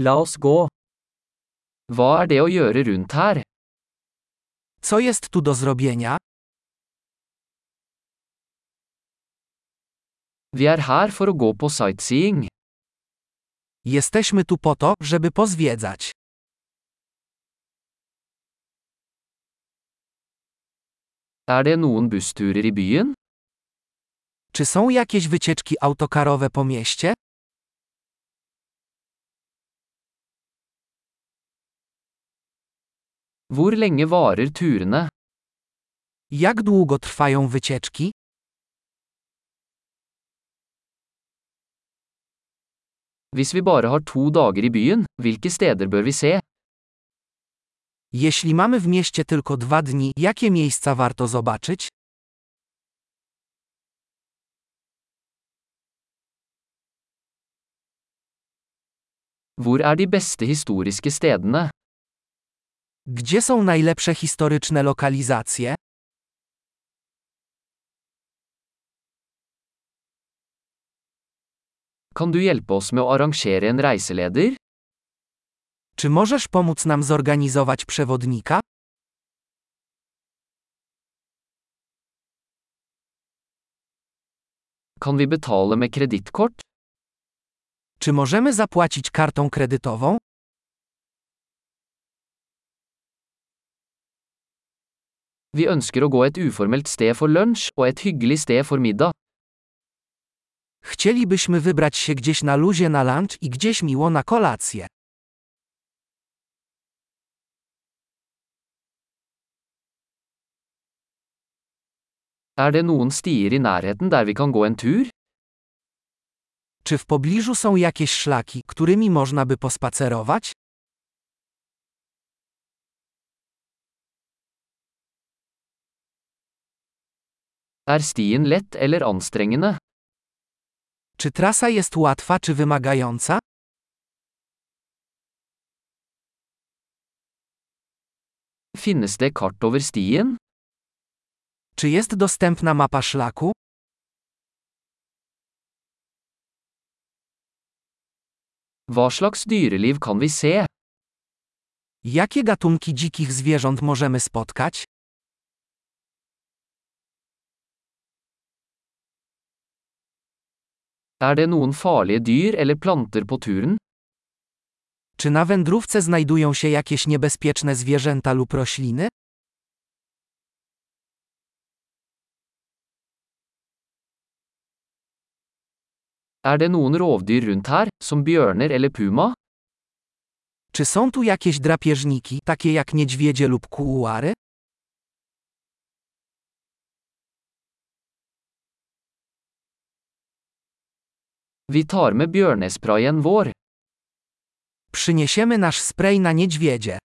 La oss gå. Hva er det å gjøre rundt her? Co jest tu do zrobienia? Vi er her for å gå på sightseeing. Jesteśmy tu po to, żeby pozwiedzać. Er det noen bussturer i byen? Czy są jakieś wycieczki autokarowe po mieście? Hvor lenge varer turene? Jak długo trwają wycieczki? Hvis vi bare har to dager i byen, hvilke steder bør vi se? Jeśli mamy w mieście tylko dwa dni, jakie miejsca warto zobaczyć? Hvor er de beste historiske stedene? Gdzie są najlepsze historyczne lokalizacje? Kan du hjelpe oss med å arrangere en reiseleder? Czy możesz pomóc nam zorganizować przewodnika? Kan vi betale med kredittkort? Czy możemy zapłacić kartą kredytową? Vi ønsker å gå et uformelt sted for lunsj og et hyggelig sted for middag. Chcielibyśmy wybrać się gdzieś na luzie na lunch i gdzieś miło na kolację. Er det noen stier i nærheten der vi kan gå en tur? Czy w pobliżu są jakieś szlaki, którymi można by pospacerować? Er stien lett eller anstrengende? Czy trasa jest łatwa czy wymagająca? Finnes det kart over stien? Czy jest dostępna mapa szlaku? Hva slags dyreliv kan vi se? Jakie gatunki dzikich zwierząt możemy spotkać? Er det noen farlige dyr eller planter på turen? Czy na wędrówce znajdują się jakieś niebezpieczne zwierzęta lub rośliny? Er det noen rovdyr rundt her, som bjørner eller puma? Czy są tu jakieś drapieżniki, takie jak niedźwiedzie lub kuuary? Przyniesiemy nasz spray na niedźwiedzie.